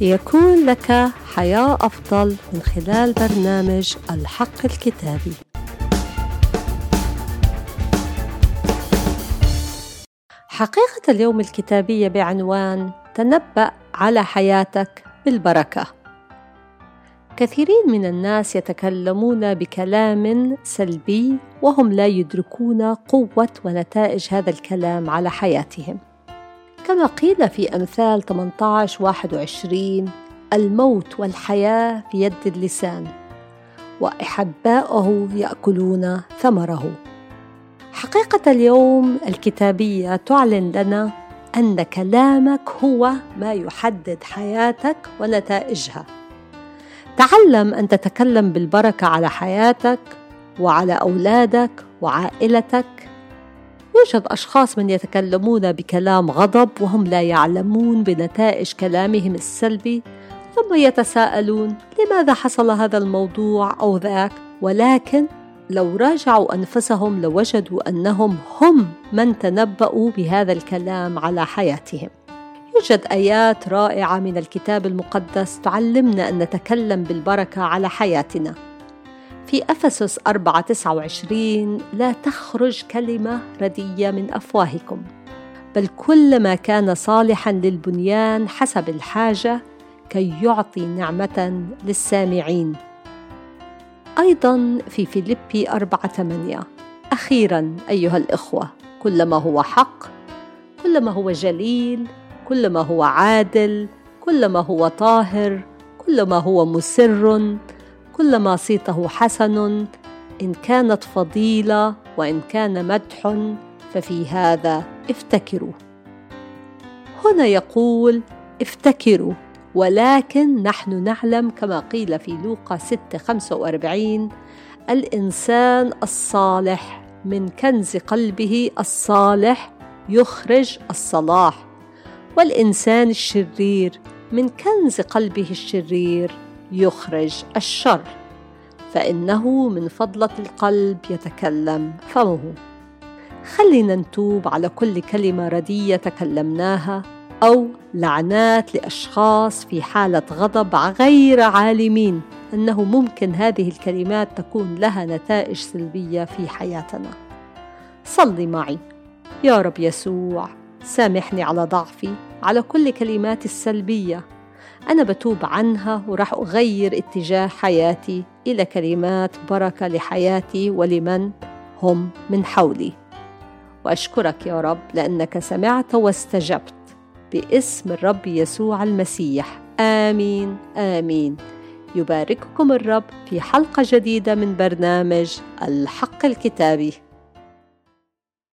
ليكون لك حياة أفضل من خلال برنامج الحق الكتابي. حقيقة اليوم الكتابية بعنوان تنبأ على حياتك بالبركة. كثيرين من الناس يتكلمون بكلام سلبي وهم لا يدركون قوة ونتائج هذا الكلام على حياتهم. كما قيل في أمثال 18 21 الموت والحياة في يد اللسان وأحباؤه يأكلون ثمره. حقيقة اليوم الكتابية تعلن لنا أن كلامك هو ما يحدد حياتك ونتائجها. تعلم أن تتكلم بالبركة على حياتك وعلى أولادك وعائلتك يوجد أشخاص من يتكلمون بكلام غضب وهم لا يعلمون بنتائج كلامهم السلبي ثم يتساءلون لماذا حصل هذا الموضوع أو ذاك؟ ولكن لو راجعوا أنفسهم لوجدوا أنهم هم من تنبأوا بهذا الكلام على حياتهم. يوجد آيات رائعة من الكتاب المقدس تعلمنا أن نتكلم بالبركة على حياتنا. في أفسس 4 29 لا تخرج كلمة ردية من أفواهكم بل كل ما كان صالحا للبنيان حسب الحاجة كي يعطي نعمة للسامعين. أيضا في فيليبي 4 8 أخيرا أيها الإخوة كل ما هو حق كل ما هو جليل كل ما هو عادل كل ما هو طاهر كل ما هو مسر كل ما صيته حسن إن كانت فضيلة وإن كان مدح ففي هذا افتكروا. هنا يقول افتكروا ولكن نحن نعلم كما قيل في لوقا 6 45 الإنسان الصالح من كنز قلبه الصالح يخرج الصلاح والإنسان الشرير من كنز قلبه الشرير يخرج الشر فإنه من فضلة القلب يتكلم فمه خلينا نتوب على كل كلمة ردية تكلمناها أو لعنات لأشخاص في حالة غضب غير عالمين أنه ممكن هذه الكلمات تكون لها نتائج سلبية في حياتنا. صلي معي. يا رب يسوع سامحني على ضعفي على كل كلماتي السلبية. أنا بتوب عنها وراح أغير اتجاه حياتي إلى كلمات بركة لحياتي ولمن هم من حولي. وأشكرك يا رب لأنك سمعت واستجبت باسم الرب يسوع المسيح. آمين آمين. يبارككم الرب في حلقة جديدة من برنامج الحق الكتابي.